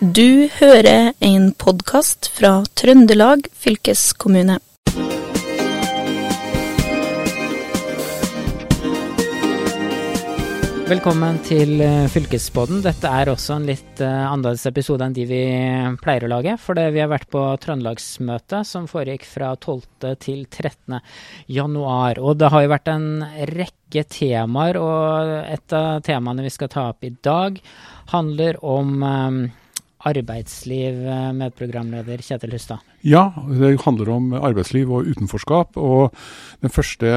Du hører en podkast fra Trøndelag fylkeskommune. Velkommen til eh, Fylkespodden. Dette er også en litt uh, annerledes episode enn de vi pleier å lage. For vi har vært på Trøndelagsmøtet som foregikk fra 12. til 13. januar. Og det har jo vært en rekke temaer, og et av temaene vi skal ta opp i dag, handler om um, arbeidsliv, med programleder Kjetil Hustad. Ja, det handler om arbeidsliv og utenforskap. Og den første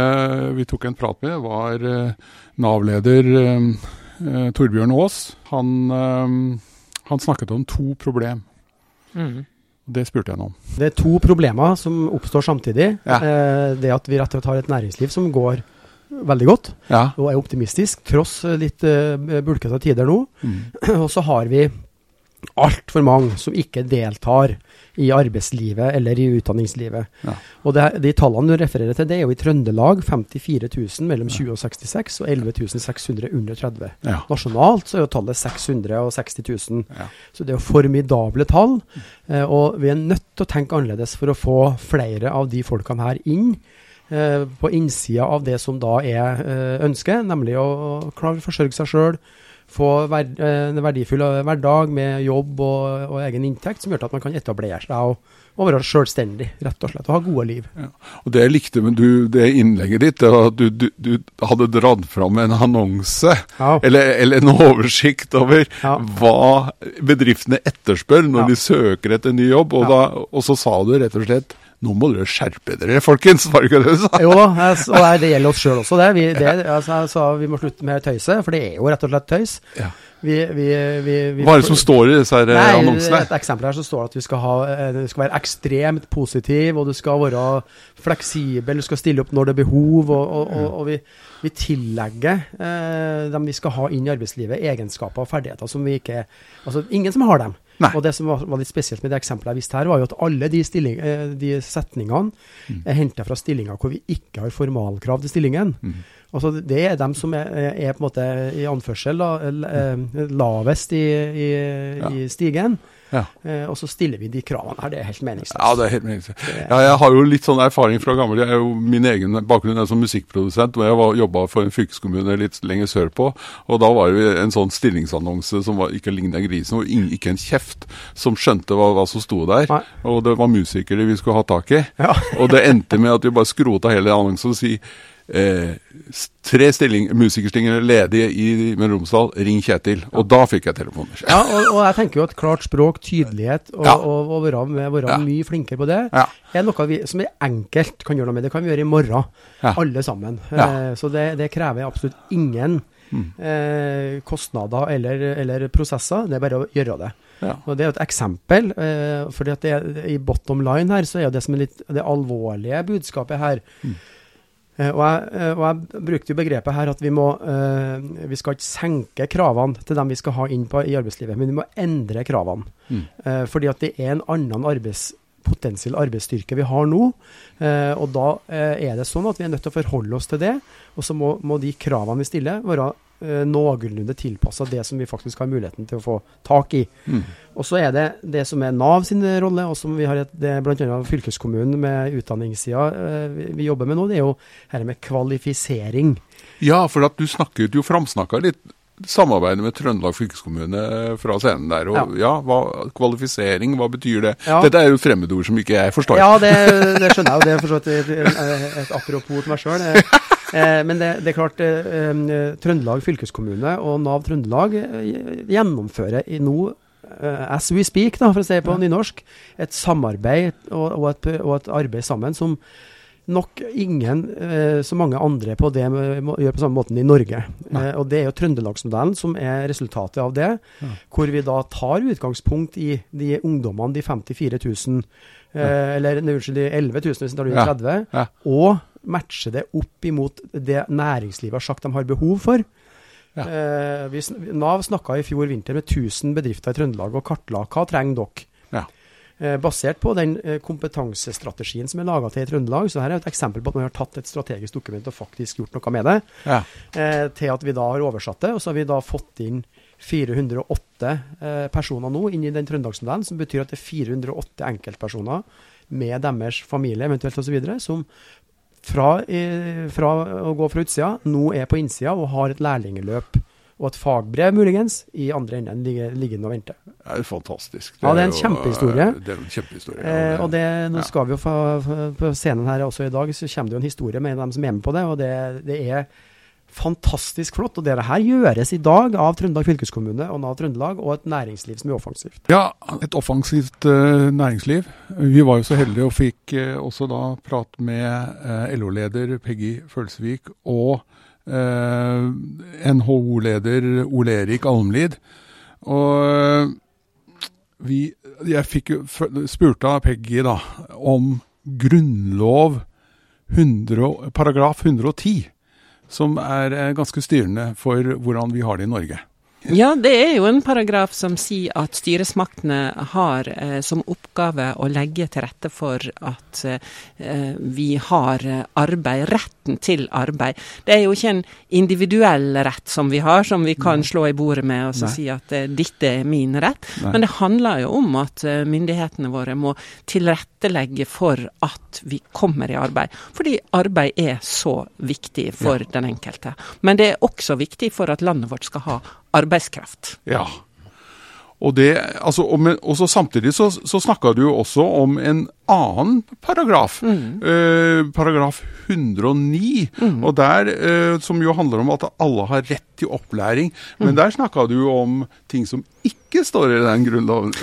vi tok en prat med, var Nav-leder eh, Torbjørn Aas. Han, eh, han, snakket om to problem. Mm. Det spurte jeg ham om. Det er to problemer som oppstår samtidig. Ja. Eh, det at vi rett og slett har et næringsliv som går veldig godt ja. og er optimistisk, tross litt bulkete tider nå. Mm. Og så har vi altfor mange som ikke deltar i arbeidslivet eller i utdanningslivet. Ja. Og det, De tallene du refererer til, det er jo i Trøndelag 54 000 mellom 20 og 66 og 11 600 under 30. Ja. Nasjonalt så er jo tallet 660 000. Ja. Så det er jo formidable tall. Eh, og vi er nødt til å tenke annerledes for å få flere av de folkene her inn eh, på innsida av det som da er eh, ønsket, nemlig å, å klare å forsørge seg sjøl få verd, eh, en verdifull eh, hverdag med jobb og, og, egen inntekt, som gjør at man kan etablere seg og, og være selvstendig, rett og slett, og ha gode liv. Ja. Og Det jeg likte med du, det innlegget ditt, var at du, du, du hadde dratt fram en annonse, ja. eller, eller, en oversikt over ja. hva bedriftene etterspør når de søker etter ny jobb, og, da, og så sa du rett og slett nå må dere skjerpe dere, folkens, var det ikke det du sa? Jo da, og det gjelder oss sjøl også, det. Vi, det altså, så vi må slutte med tøyset, for det er jo rett og slett tøys. Ja. Vi, vi, Hva er det som står i disse her eh, nei, annonsene? Et eksempel her så står det at du skal, ha, eh, du skal være ekstremt positiv, og du skal være fleksibel, du skal stille opp når det er behov. Og, og, og, og vi, vi, tillegger eh, dem vi skal ha inn i arbeidslivet, egenskaper og ferdigheter som vi ikke Altså, ingen som har dem. Nei. Og det som var, var, litt spesielt med det eksempelet jeg viste her, var jo at alle de, stilling, eh, de setningene mm. er henta fra stillinger hvor vi ikke har formalkrav til stillingen. Mm. Altså Det er dem som er, er, på en måte i anførsel da, eh, lavest i, i, ja. i stigen. Ja. Eh, og så stiller vi de kravene her. Det er helt meningsløst. Ja, det er helt meningsløst. Ja, jeg har jo litt sånn erfaring fra gammel. Jeg er jo Min egen bakgrunn er som musikkprodusent, og jeg jobba for en fylkeskommune litt lenger sørpå. Og da var det en sånn stillingsannonse som var, ikke ligna grisen, og ikke en kjeft som skjønte hva, hva som sto der. Nei. Og det var musikere vi skulle ha tak i. Ja. og det endte med at vi bare skrota hele annonsen og si eh, tre stilling, musikerstillinger ledige i Møre og Romsdal, ring Kjetil. Og da fikk jeg telefoner. Ja, og, og, jeg tenker jo at klart språk, tydelighet og, ja. og, og være, være ja. mye flinkere på det, ja. er noe vi, som er enkelt kan gjøre noe med. Det kan vi gjøre i morgen, alle sammen. Eh, så det, det, krever absolutt ingen mm. eh, kostnader eller, eller, prosesser. Det er bare å gjøre det. Og Det er et eksempel. Eh, fordi at det, I bottom line her så er jo det som er litt det alvorlige budskapet her. Mm og jeg, eh, og jeg, brukte jo begrepet her at vi må uh, Vi skal ikke senke kravene til dem vi skal ha inn på, i arbeidslivet, men vi må endre kravene. Mm. Fordi at det er en annen arbeids, potensiell arbeidsstyrke vi har nå. Og da er det sånn at vi er nødt til å forholde oss til det. Og så må, må de kravene vi stiller, være eh, noenlunde tilpassa det som vi faktisk har muligheten til å få tak i. Mm. Og så er det det som er Nav sin rolle, og som vi har et, det bl.a. fylkeskommunen med utdanningssida eh, vi, vi, jobber med nå, det er jo dette med kvalifisering. Ja, for at du snakket jo framsnakka litt samarbeidet med Trøndelag fylkeskommune fra scenen der. Og ja, ja hva, Kvalifisering, hva betyr det? Ja. Dette er jo fremmedord som ikke jeg forstår. Ja, det, det skjønner jeg jo. Det er for så vidt et, et, et apropos til meg sjøl. Eh, men det, det, er klart, eh, eh, Trøndelag fylkeskommune og Nav Trøndelag gjennomfører i nå as we speak, da, for å si på ja. nynorsk, et samarbeid og, og, et, og, et, arbeid sammen som nok ingen eh, så mange andre på det gjør på samme måten i Norge. Eh, og Det er jo Trøndelagsmodellen som er resultatet av det. Ja. Hvor vi da tar utgangspunkt i de ungdommene, de 54 000, eh, eller unnskyld, de 11 000 hvis vi tar ut 30, ja. og matche det opp imot det næringslivet har sagt de har behov for. Ja. Eh, vi, Nav snakka i fjor vinter med 1000 bedrifter i Trøndelag og kartla hva trenger dere. Ja. Eh, basert på den eh, kompetansestrategien som er laga til i Trøndelag. Så her er et eksempel på at man har tatt et strategisk dokument og faktisk gjort noe med det. Ja. Eh, til at vi da har oversatt det, og så har vi da fått inn 408 eh, personer nå inn i den trøndelagsmodellen, som betyr at det er 408 enkeltpersoner med deres familie eventuelt osv. som fra, eh, fra, å gå fra utsida nå er på innsida og har et lærlingeløp og et fagbrev muligens i andre enden ligger, liggende og venter. Det er fantastisk. Det ja, det er en kjempehistorie. Det er en kjempehistorie. Eh, og det, nå ja. skal vi jo få, På scenen her også i dag så kommer det jo en historie med en av dem som er med på det. og det, det er fantastisk flott. Og det her gjøres i dag av Trøndelag fylkeskommune og Nav Trøndelag, og et næringsliv som er offensivt. Ja, et offensivt uh, næringsliv. Vi var jo så heldige og fikk uh, også da prat med uh, LO-leder Peggy Følsvik og NHO-leder Ole Erik Almlid. Og vi, jeg fikk spurte av Peggy da om grunnlov 100, paragraf 110 som er eh, ganske styrende for hvordan vi har det i Norge. Ja, det er jo en paragraf som sier at styresmaktene har eh, som oppgave å legge til rette for at eh, vi har arbeid, retten til arbeid. Det er jo ikke en individuell rett som vi har, som vi kan slå i bordet med og si at eh, dette er min rett. Nei. Men det handler jo om at eh, myndighetene våre må tilrettelegge for at vi kommer i arbeid. Fordi arbeid er så viktig for ja. den enkelte. Men det er også viktig for at landet vårt skal ha arbeidskraft. Ja. Og, det, altså, og, så samtidig så, så snakka du jo også om en annen paragraf, mm. eh, paragraf 109, mm. og der, eh, som jo handler om at alle har rett til opplæring. Men mm. der snakka du jo om ting som ikke står i den grunnloven.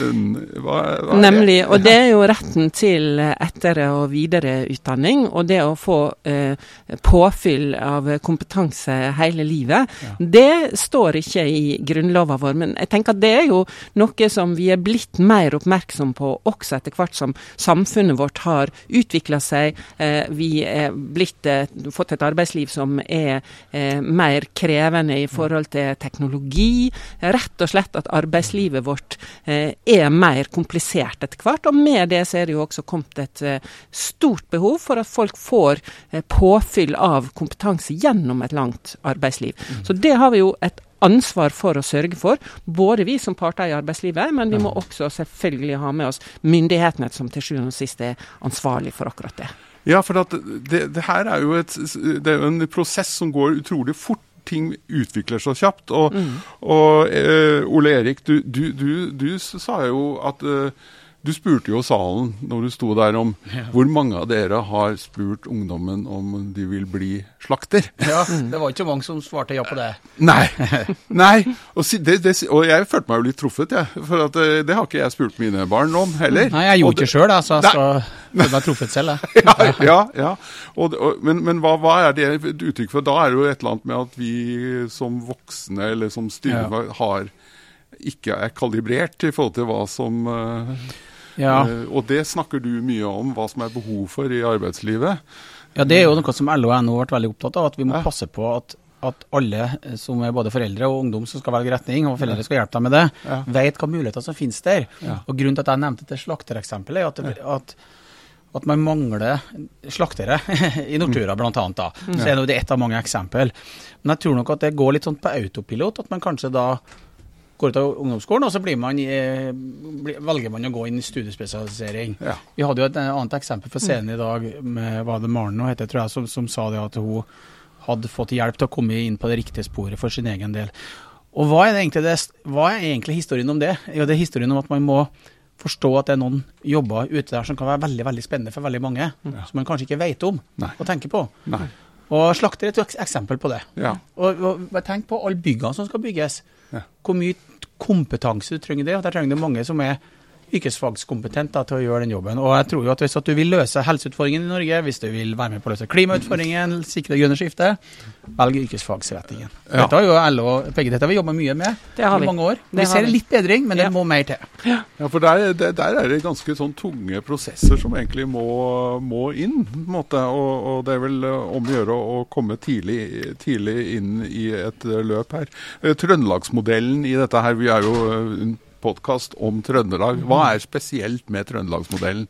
Hva, hva Nemlig. Og det er jo retten til etter- og videreutdanning, og det å få eh, påfyll av kompetanse hele livet. Ja. Det står ikke i grunnloven vår, men jeg tenker at det er jo noe som vi er blitt mer oppmerksom på også etter hvert som samfunnet samfunnet vårt har utvikla seg. Eh, vi er blitt, eh, fått et arbeidsliv som er eh, mer krevende i forhold til teknologi. Rett og slett at arbeidslivet vårt er mer komplisert etter hvert. Og med det så er det jo også kommet et stort behov for at folk får påfyll av kompetanse gjennom et langt arbeidsliv. Mm. Så det har vi jo et ansvar for å sørge for, både vi som parter i arbeidslivet, men vi må også selvfølgelig ha med oss myndighetene, som til sjuende og sist er ansvarlig for akkurat det. Ja, for det, det, her er jo, et, det er jo en prosess som går utrolig fort ting utvikler så kjapt. Og, mm. og uh, Ole Erik, du, du, du, du, sa jo at eh, du spurte jo salen når du sto der om ja. hvor mange av dere har spurt ungdommen om de vil bli slakter. Ja, det var ikke mange som svarte ja på det. Nei. Nei. Og, det, det, og jeg følte meg jo litt truffet, jeg. For at, eh, det har ikke jeg spurt mine barn om heller. Nei, jeg gjorde ikke sjøl, så jeg føle meg truffet selv, jeg. ja, ja, ja. Og, og, men, men hva, hva, er det et uttrykk for? Da er det jo et eller annet med at vi som voksne eller som styre har ikke er kalibrert i forhold til hva som uh, ja. Uh, og det snakker du mye om, hva som er behov for i arbeidslivet. Ja, det er jo noe som LO og NHO har vært veldig opptatt av, at vi må ja. passe på at, at, alle som er både foreldre og ungdom som skal velge retning, og foreldre skal hjelpe dem med det, ja. vet hva muligheter som finnes der. Og Grunnen til at jeg nevnte det slaktereksempelet, er at, det, at at man mangler slaktere i Nortura, bl.a. Da. Så er det ett av mange eksempel. Men jeg tror nok at det går litt sånn på autopilot, at man kanskje da går ut av ungdomsskolen, og så man, eh, velger man å gå inn i studiespesialisering. Ja. Vi hadde jo et eh, annet eksempel for scenen i dag med hva det Maren nå heter, tror jeg, som, som sa det at hun hadde fått hjelp til å komme inn på det riktige sporet for sin egen del. Og hva er, egentlig, det, hva er egentlig historien om det? Jo, det er historien om at man må forstå at det er noen jobber ute der som kan være veldig veldig spennende for veldig mange, ja. som man kanskje ikke vet om Nei. og tenker på. Nei. Og Slakter er et eksempel på det. Ja. Og, og Tenk på alle byggene som skal bygges. Ja. Hvor mye kompetanse du trenger det, og der trenger du mange som er yrkesfagskompetent da, til å gjøre den jobben. Og jeg tror jo at Hvis at du vil løse helseutfordringen i Norge, hvis du vil være med på å løse klimautfordringen, sikre det grønne skiftet, velg yrkesfagsretningen. Ja. Dette har jo LO begge dette har vi jobba mye med i mange år. Vi ser litt bedring, men det må mer til. Ja, for der, der, er det ganske sånn tunge prosesser som egentlig må, må inn. på en måte, og, og, det er vel om å gjøre å komme tidlig, tidlig inn i et løp her. Eh, Trøndelagsmodellen i dette her, vi er jo podkast om Trøndelag. Hva er spesielt med trøndelagsmodellen?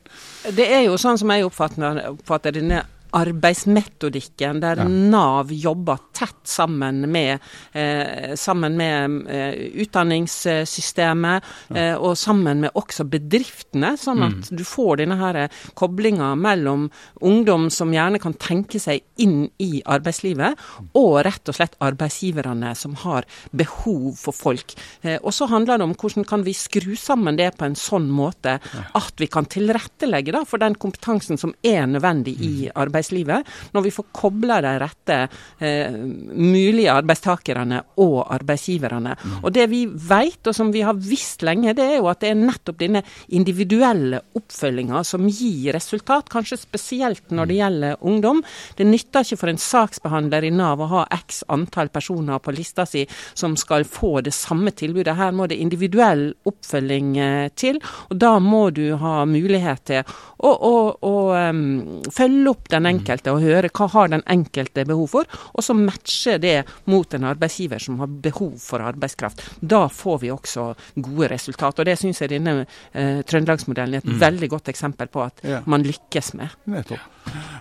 Det er jo sånn som jeg oppfatter, oppfatter denne arbeidsmetodikken, der ja. Nav jobber tett sammen med, eh, sammen med eh, utdanningssystemet ja. eh, og sammen med også bedriftene, sånn at mm. du får denne her koblinga mellom ungdom som gjerne kan tenke seg inn i arbeidslivet, og rett og slett arbeidsgiverne som har behov for folk. Eh, og så handler det om hvordan kan vi skru sammen det på en sånn måte at vi kan tilrettelegge da, for den kompetansen som er nødvendig i mm. Arbeidslivet, når vi får kobla de rette eh, mulige arbeidstakerne og arbeidsgiverne. Mm. Og Det vi vet, og som vi har visst lenge, det er jo at det er nettopp denne individuelle oppfølginga som gir resultat, kanskje spesielt når det mm. gjelder ungdom. Det nytter ikke for en saksbehandler i Nav å ha x antall personer på lista si som skal få det samme tilbudet. Her må det individuell oppfølging eh, til, og da må du ha mulighet til å, å, å um, følge opp den enkelte og høre hva har den enkelte behov for, og så matche det mot en arbeidsgiver som har behov for arbeidskraft. Da får vi også gode resultat. Og Det syns jeg denne eh, Trøndelagsmodellen er et mm. veldig godt eksempel på at ja. man lykkes med. Nettopp.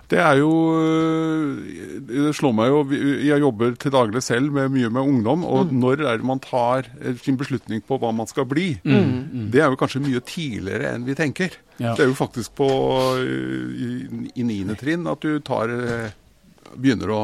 Det er jo eh, Det slår meg jo Jeg jobber til daglig selv med mye med ungdom. Og mm. når er det man tar sin beslutning på hva man skal bli? Mm. Det er jo kanskje mye tidligere enn vi tenker. Ja. Det er jo faktisk på i niende trinn at du tar eh, begynner å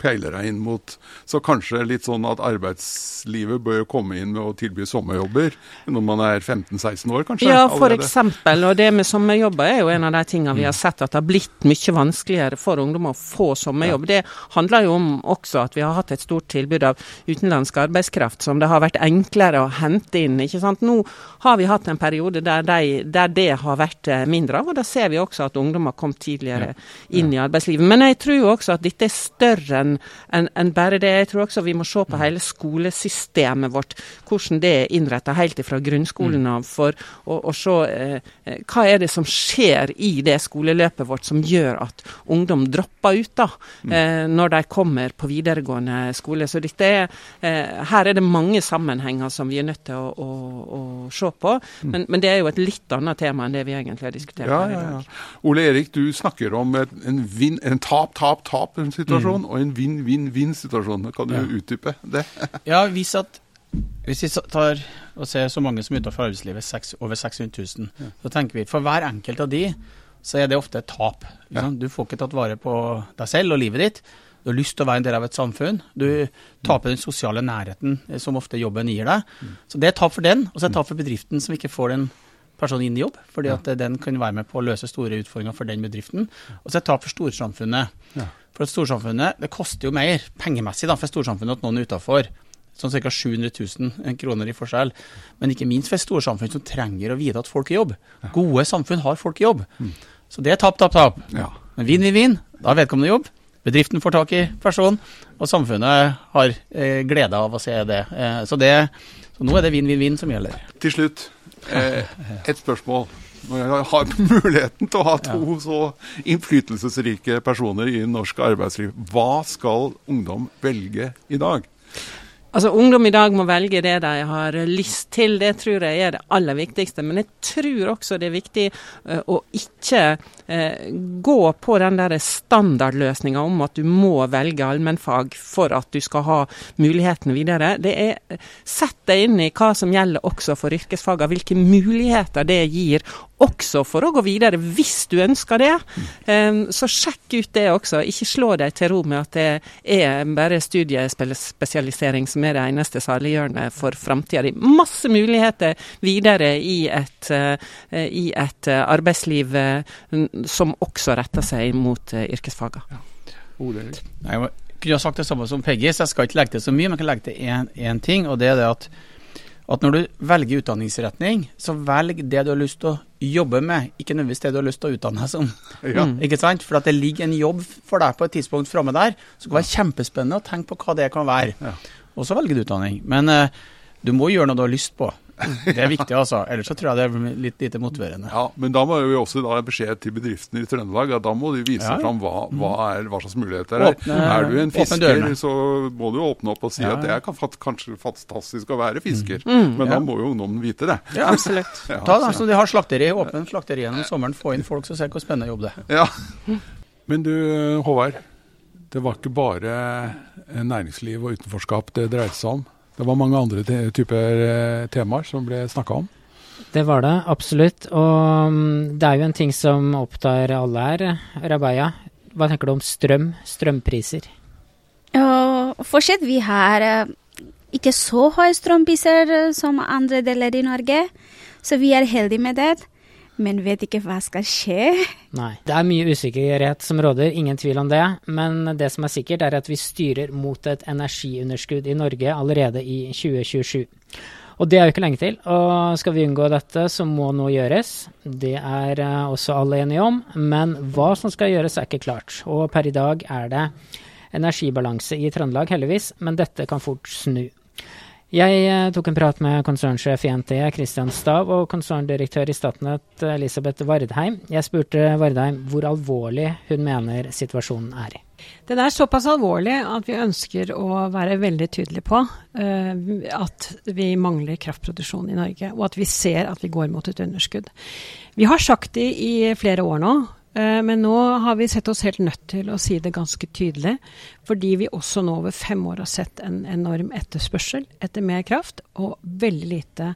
peiler deg inn mot. Så kanskje litt sånn at arbeidslivet bør komme inn med å tilby sommerjobber når man er 15-16 år, kanskje? Ja, eksempel. Og det med sommerjobber er jo en av de tingene vi har sett at det har blitt mye vanskeligere for ungdom å få sommerjobb. Det handler jo om også at vi har hatt et stort tilbud av utenlandsk arbeidskraft som det har vært enklere å hente inn. ikke sant? Nå har vi hatt en periode der, de, der det har vært eh, mindre av, og da ser vi også at ungdom har kommet tidligere inn i arbeidslivet. Men jeg tror jo også at dette er større enn enn en bare det. Jeg tror også vi må se på hele skolesystemet vårt, hvordan det er innretta helt fra grunnskolen mm. av, for å, å se eh, eh, hva er det som skjer i det skoleløpet vårt som gjør at ungdom dropper ut da, mm. eh, når de kommer på videregående skole. Så dette er, eh, her er det mange sammenhenger som vi er nødt til å, å, å se på, mm. men, men, det er jo et litt annet tema enn det vi egentlig har diskutert ja, her i dag. Ja, ja. Ole Erik, du snakker om en, en tap-tap-tap-situasjon mm. og en vinn-vinn-vinn-situasjon. Kan du ja. utdype det? ja, hvis, at, hvis vi tar og ser så mange som er utenfor arbeidslivet, 6, over 600 000, ja. så tenker vi for hver enkelt av de, så er det ofte et tap. Ja. Du får ikke tatt vare på deg selv og livet ditt. Du har lyst til å være en del av et samfunn. Du taper den sosiale nærheten eh, som ofte jobben gir deg. Mm. Så det er tap for den, og så er det et tap for bedriften som ikke får den personen inn i jobb, fordi at den kan være med på å løse store utfordringer for den bedriften. Og så er det et tap for storsamfunnet. Ja. For at storsamfunnet, Det koster jo mer pengemessig da, for storsamfunnet at noen er utafor. Sånn ca. 700 000 kroner i forskjell. Men ikke minst for et storsamfunn som trenger å vite at folk er i jobb. Gode samfunn har folk i jobb. Mm. Så det er tap, tap, tap. Ja. Men vinn, vinn, vinn. Da har vedkommende jobb. Bedriften får tak i personen, og samfunnet har eh, glede av å se det. Eh, så, det. så nå er det vinn, vinn, vinn som gjelder. Til slutt, eh, et spørsmål når jeg har muligheten til å ha to ja. så innflytelsesrike personer i norsk arbeidsliv, hva skal ungdom velge i dag? Altså, Ungdom i dag må velge det de har lyst til, det tror jeg er det aller viktigste. Men jeg tror også det er viktig uh, å ikke uh, gå på den der standardløsninga om at du må velge allmennfag for at du skal ha mulighetene videre. Det er Sett deg inn i hva som gjelder også for yrkesfagene, hvilke muligheter det gir også for å gå videre, hvis du ønsker det. Så sjekk ut det også. Ikke slå deg til ro med at det er bare studiespesialisering som det eneste saliggjørende for framtida di. Masse muligheter videre i et, uh, i et uh, arbeidsliv uh, som også retter seg mot yrkesfagene. Ja. Jeg kunne ha sagt det samme som Peggy, så jeg skal ikke legge til så mye, men jeg kan legge til én ting. og det er det at at når du velger utdanningsretning, så velg det du har lyst til å jobbe med, ikke nødvendigvis det du har lyst til å utdanne deg som. Ja. Mm. Ikke sant? For at det ligger en jobb for deg på et tidspunkt framme der som kan være kjempespennende å tenke på hva det kan være. Ja. Og så velger du utdanning. Men uh, du må gjøre noe du har lyst på. Det er viktig, altså. Ellers så tror jeg det er litt lite motiverende. Ja, Men da må vi også da beskjed til bedriftene i Trøndelag at da må de vise ja. fram hva, hva, er, hva, slags muligheter det er. Er du en fisker, så må du åpne opp og si ja. at det er kanskje fantastisk å være fisker. Mm. mm. Men da må jo ungdommen vite det. Ja, absolutt. Ta da, så De har slakteri, åpne slakteriet gjennom sommeren, få inn folk som ser hvor spennende jobb det er. Ja. Men du Håvard, det var ikke bare næringsliv og utenforskap det dreide seg om. Det var mange andre typer eh, temaer som ble snakka om. Det var det, absolutt. Og mm, det er jo en ting som opptar alle her. Rabaya, hva tenker du om strøm, strømpriser? Uh, fortsatt, vi har uh, ikke så høye strømpriser som andre deler i Norge, så vi er heldige med det men vet ikke hva skal skje. Nei. Det er mye usikkerhet som råder, ingen tvil om det. Men det som er sikkert, er at vi styrer mot et energiunderskudd i Norge allerede i 2027. Og det er jo ikke lenge til. Og skal vi unngå dette, så må noe gjøres. Det er eh, også alle enige om. Men hva som skal gjøres, er ikke klart. Og per i dag er det energibalanse i Trøndelag, heldigvis, men dette kan fort snu. Jeg eh, tok en prat med konsernsjef i NTE, Kristian Stav, og konserndirektør i Statnett, Elisabeth Vardheim. Jeg spurte Vardheim hvor alvorlig hun mener situasjonen er. Den er såpass alvorlig at vi ønsker å være veldig tydelige på uh, at vi mangler kraftproduksjon i Norge, og at vi ser at vi går mot et underskudd. Vi har sagt det i flere år nå, men nå har vi sett oss helt nødt til å si det ganske tydelig, fordi vi også nå over fem år har sett en enorm etterspørsel etter mer kraft, og veldig lite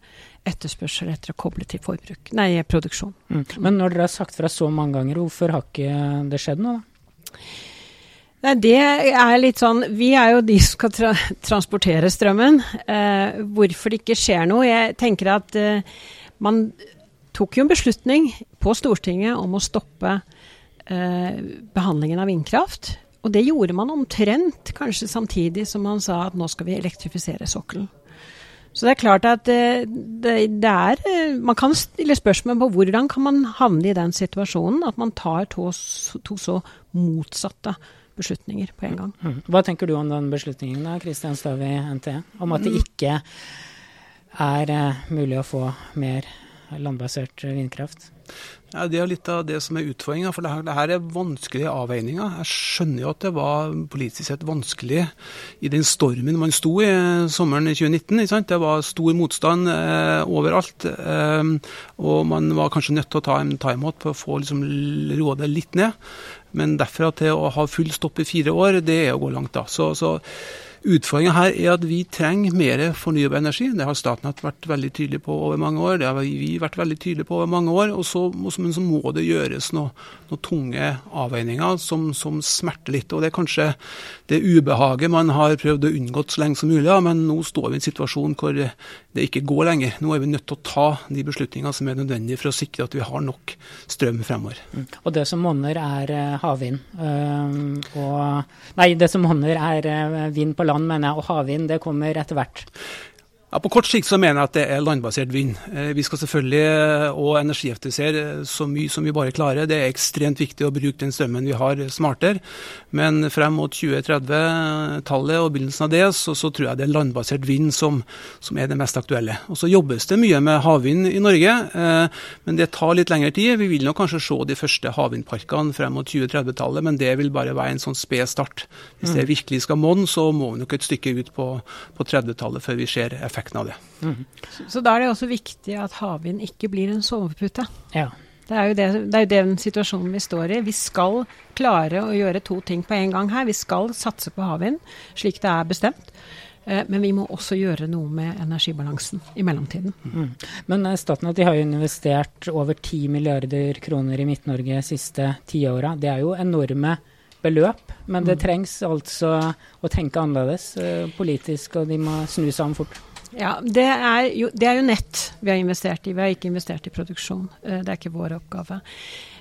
etterspørsel etter å koble til forbruk, nei, produksjon. Mm. Men når dere har sagt fra så mange ganger, hvorfor har ikke det skjedd noe, da? Nei, det er litt sånn Vi er jo de som skal tra transportere strømmen. Eh, hvorfor det ikke skjer noe? Jeg tenker at eh, man tok jo en beslutning på Stortinget om å stoppe eh, behandlingen av vindkraft. Og det gjorde man omtrent kanskje samtidig som man sa at nå skal vi elektrifisere sokkelen. Så det er klart at det, det, det, er eh, Man kan stille spørsmål på hvordan kan man havne i den situasjonen at man tar to, to så motsatte beslutninger på en gang. Mm. Hva tenker du om den beslutningen da, Kristian Stavi NTE? Om at det mm. ikke er uh, mulig å få mer landbasert vindkraft? Ja, Det er litt av det som er utfordringa, for det her, det her, er vanskelige avveininger. Jeg skjønner jo at det var politisk sett vanskelig i den stormen man sto i sommeren 2019. Det var stor motstand eh, overalt. Eh, og man var kanskje nødt til å ta en timeout på å få liksom, roe det litt ned. Men derfra til å ha full stopp i fire år, det er å gå langt, da. Så, så Utfordringa her er at vi trenger mer fornybar energi. Det har Statnett vært veldig tydelig på over mange år. Det har vi vært veldig tydelige på over mange år. Og så, men så må det gjøres noen noe tunge avveininger som, som, smerter litt. Og det er kanskje det ubehaget man har prøvd å unngå så lenge som mulig, ja, men nå står vi i en situasjon hvor det ikke går lenger. Nå er vi nødt til å ta de beslutningene som er nødvendige for å sikre at vi har nok strøm fremover. Mm. Og det som monner er uh, havvind. Uh, og, nei, det som monner er uh, vind på land, mener jeg, og havvind det kommer etter hvert. Ja, På kort sikt så mener jeg at det er landbasert vind. Eh, vi skal selvfølgelig eh, energieffektivisere så mye som vi bare klarer. Det er ekstremt viktig å bruke den strømmen vi har smartere. Men frem mot 2030-tallet og begynnelsen av det, så, så, tror jeg det er landbasert vind som, som, er det mest aktuelle. Og Så jobbes det mye med havvind i Norge, eh, men det tar litt lengre tid. Vi vil nok kanskje se de første havvindparkene frem mot 2030-tallet, men det vil bare være en sånn sped start. Hvis det mm. virkelig skal monne, så må vi nok et stykke ut på, på 30-tallet før vi ser effekt effekten av det. Mm. Så, så, da er det også viktig at havvind ikke blir en sovepute. Ja. Det er, det, det er, jo den situasjonen vi står i. Vi skal klare å gjøre to ting på en gang her. Vi skal satse på havvind, slik det er bestemt. Eh, men vi må også gjøre noe med energibalansen i mellomtiden. Mm. Men eh, Statnett har jo investert over 10 milliarder kroner i Midt-Norge de siste tiåra. Det er jo enorme beløp, men det mm. trengs altså å tenke annerledes uh, politisk, og de må snu seg om fort. Ja, det er, jo, det er, jo, nett vi har investert i. Vi har ikke investert i produksjon. Eh, det er ikke vår oppgave.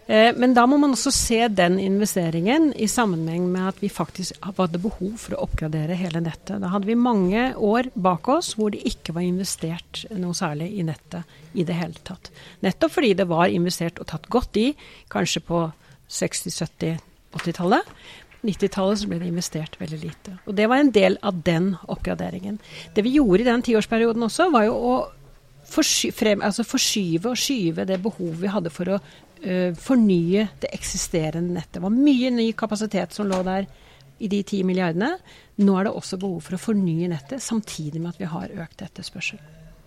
Eh, men da må man også se den investeringen i sammenheng med at vi faktisk hadde behov for å oppgradere hele nettet. Da hadde vi mange år bak oss hvor det ikke var investert noe særlig i nettet i det hele tatt. Nettopp fordi det var investert og tatt godt i, kanskje på 60-, 70-, 80-tallet. 90-tallet ble det investert veldig lite. Og det var en del av den oppgraderingen. Det vi gjorde i den tiårsperioden også, var jo å forsky frem, altså forskyve og skyve det behovet vi hadde for å uh, fornye det eksisterende nettet. Det var mye ny kapasitet som lå der i de ti milliardene. Nå er det også behov for å fornye nettet, samtidig med at vi har økt etterspørsel.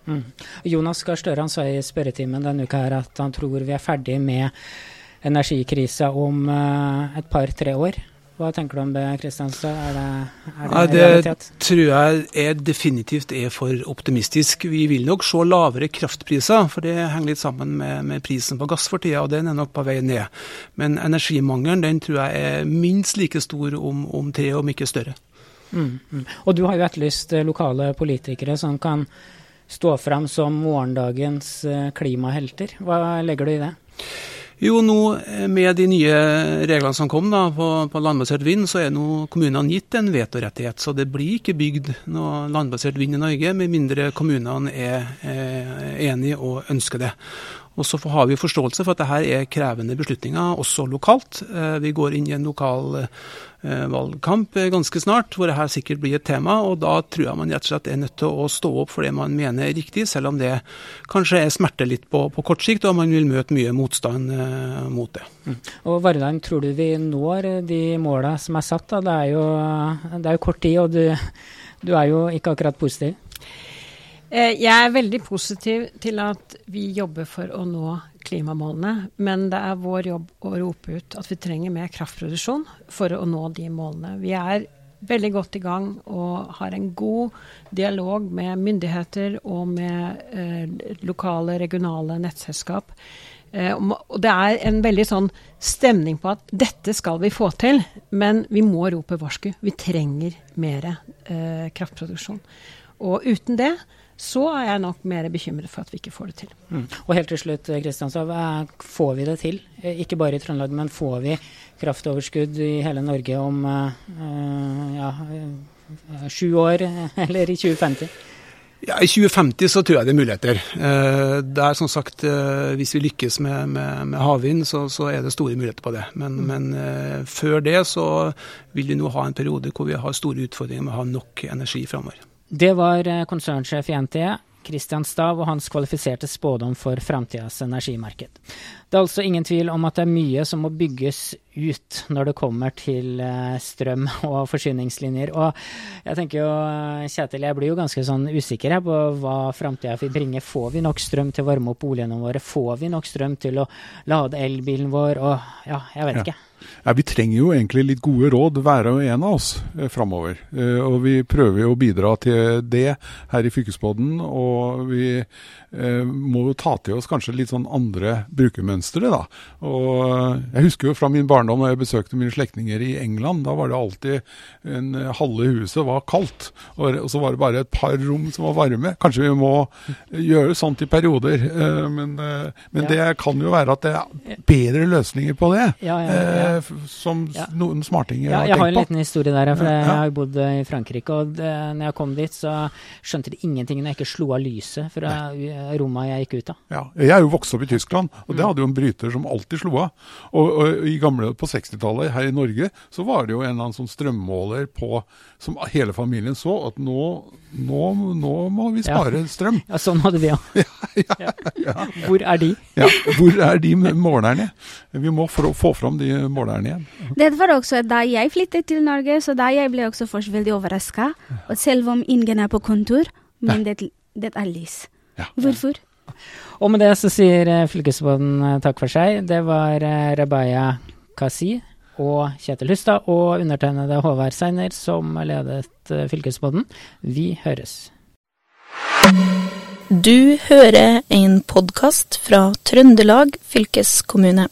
Mm. Jonas Gahr Støre sa i spørretimen denne uka her at han tror vi er ferdig med energikrisa om et par-tre år. Hva tenker du om det, Kristianstad? Er det, er det, ja, det realitet? tror jeg er definitivt er for optimistisk. Vi vil nok se lavere kraftpriser, for det henger litt sammen med, med prisen på gass for tida, og den er nok på vei ned. Men energimangelen den tror jeg er minst like stor om, om tre, om ikke større. Mm, mm. Og du har jo etterlyst eh, lokale politikere som kan stå fram som morgendagens eh, klimahelter. Hva legger du i det? Jo, nå eh, med de nye reglene som kom da, på, på landbasert vind, så er nå kommunene gitt en vetorettighet. Så det blir ikke bygd noe landbasert vind i Norge, med mindre kommunene er, er enige og ønsker det. Og så har vi forståelse for at dette er krevende beslutninger, også lokalt. Eh, vi går inn i en lokal eh, valgkamp ganske snart, hvor dette sikkert blir et tema. og Da tror jeg man rett og slett er nødt til å stå opp for det man mener er riktig, selv om det kanskje er smerte litt på, på, kort sikt, og man vil møte mye motstand eh, mot det. Mm. Og Vardheim, tror du vi når de måla som er satt? Da? Det, er jo, det er jo kort tid, og du, du er jo ikke akkurat positiv? Eh, jeg er veldig positiv til at vi jobber for å nå klimamålene, men det er vår jobb å rope ut at vi trenger mer kraftproduksjon for å nå de målene. Vi er veldig godt i gang og har en god dialog med myndigheter og med eh, lokale, regionale nettselskap. Eh, og det er en veldig sånn stemning på at dette skal vi få til, men vi må rope varsku. Vi trenger mer eh, kraftproduksjon. Og uten det så er jeg nok mer bekymret for at vi ikke får det til. Mm. Og helt til slutt, Kristiansand, får vi det til? Eh, ikke bare i Trøndelag, men får vi kraftoverskudd i hele Norge om uh, ja, sju år, eller i 2050? Ja, I 2050 så tror jeg det er muligheter. Det er som sagt, Hvis vi lykkes med, med, med havvind, så, så, er det store muligheter på det. Men, mm. men før det så vil vi nå ha en periode hvor vi har store utfordringer med å ha nok energi framover. Det var eh, konsernsjef i NTE, Kristian Stav, og hans kvalifiserte spådom for framtidas energimarked. Det er altså ingen tvil om at det er mye som må bygges ut når det kommer til eh, strøm og forsyningslinjer. Og jeg tenker jo, eh, Kjetil, jeg blir jo ganske sånn usikker her på hva framtida vil bringe. Får vi nok strøm til å varme opp boligene våre? Får vi nok strøm til å lade elbilen vår? Og ja, jeg vet ikke. Ja, Vi trenger jo egentlig litt gode råd, hver og en av oss, eh, framover. Eh, og vi prøver jo å bidra til det her i Fylkesbåten. Og vi eh, må jo ta til oss kanskje litt sånn andre brukermønstre, da. Og eh, jeg husker jo fra min barndom da jeg besøkte mine slektninger i England. Da var det alltid en halve huset var kaldt, og, og, så var det bare et par rom som var varme. Kanskje vi må gjøre sånt i perioder. Eh, men, eh, men ja. det kan jo være at det er bedre løsninger på det. Ja, ja, som noen smartinger har tenkt på. Jeg har en liten historie der, for jeg har jo bodd i Frankrike. Og det, når jeg kom dit, så skjønte de ingenting når jeg ikke slo av lyset fra rommet jeg gikk ut av. Ja, Jeg er jo vokst opp i Tyskland, og det mm. hadde jo en bryter som alltid slo av. Og, og i gamle, på 60-tallet her i Norge så var det jo en eller annen sånn strømmåler på, som hele familien så, at nå, nå, nå må vi spare strøm. Ja, sånn hadde vi òg. Ja, Hvor er de? Ja, hvor er de målerne? Vi må få fram de målerne igjen. Det var også da jeg flyttet til Norge, så da jeg ble også først veldig overraska. Selv om ingen er på kontor, men det, det er lys. Hvorfor? Og med det så sier fylkesmannen eh, takk for seg. Det var eh, Rabaya Kasi og Kjetil Hustad og undertegnede Håvard Seiner som ledet fylkesmannen. Vi høres. Du hører en podkast fra Trøndelag fylkeskommune.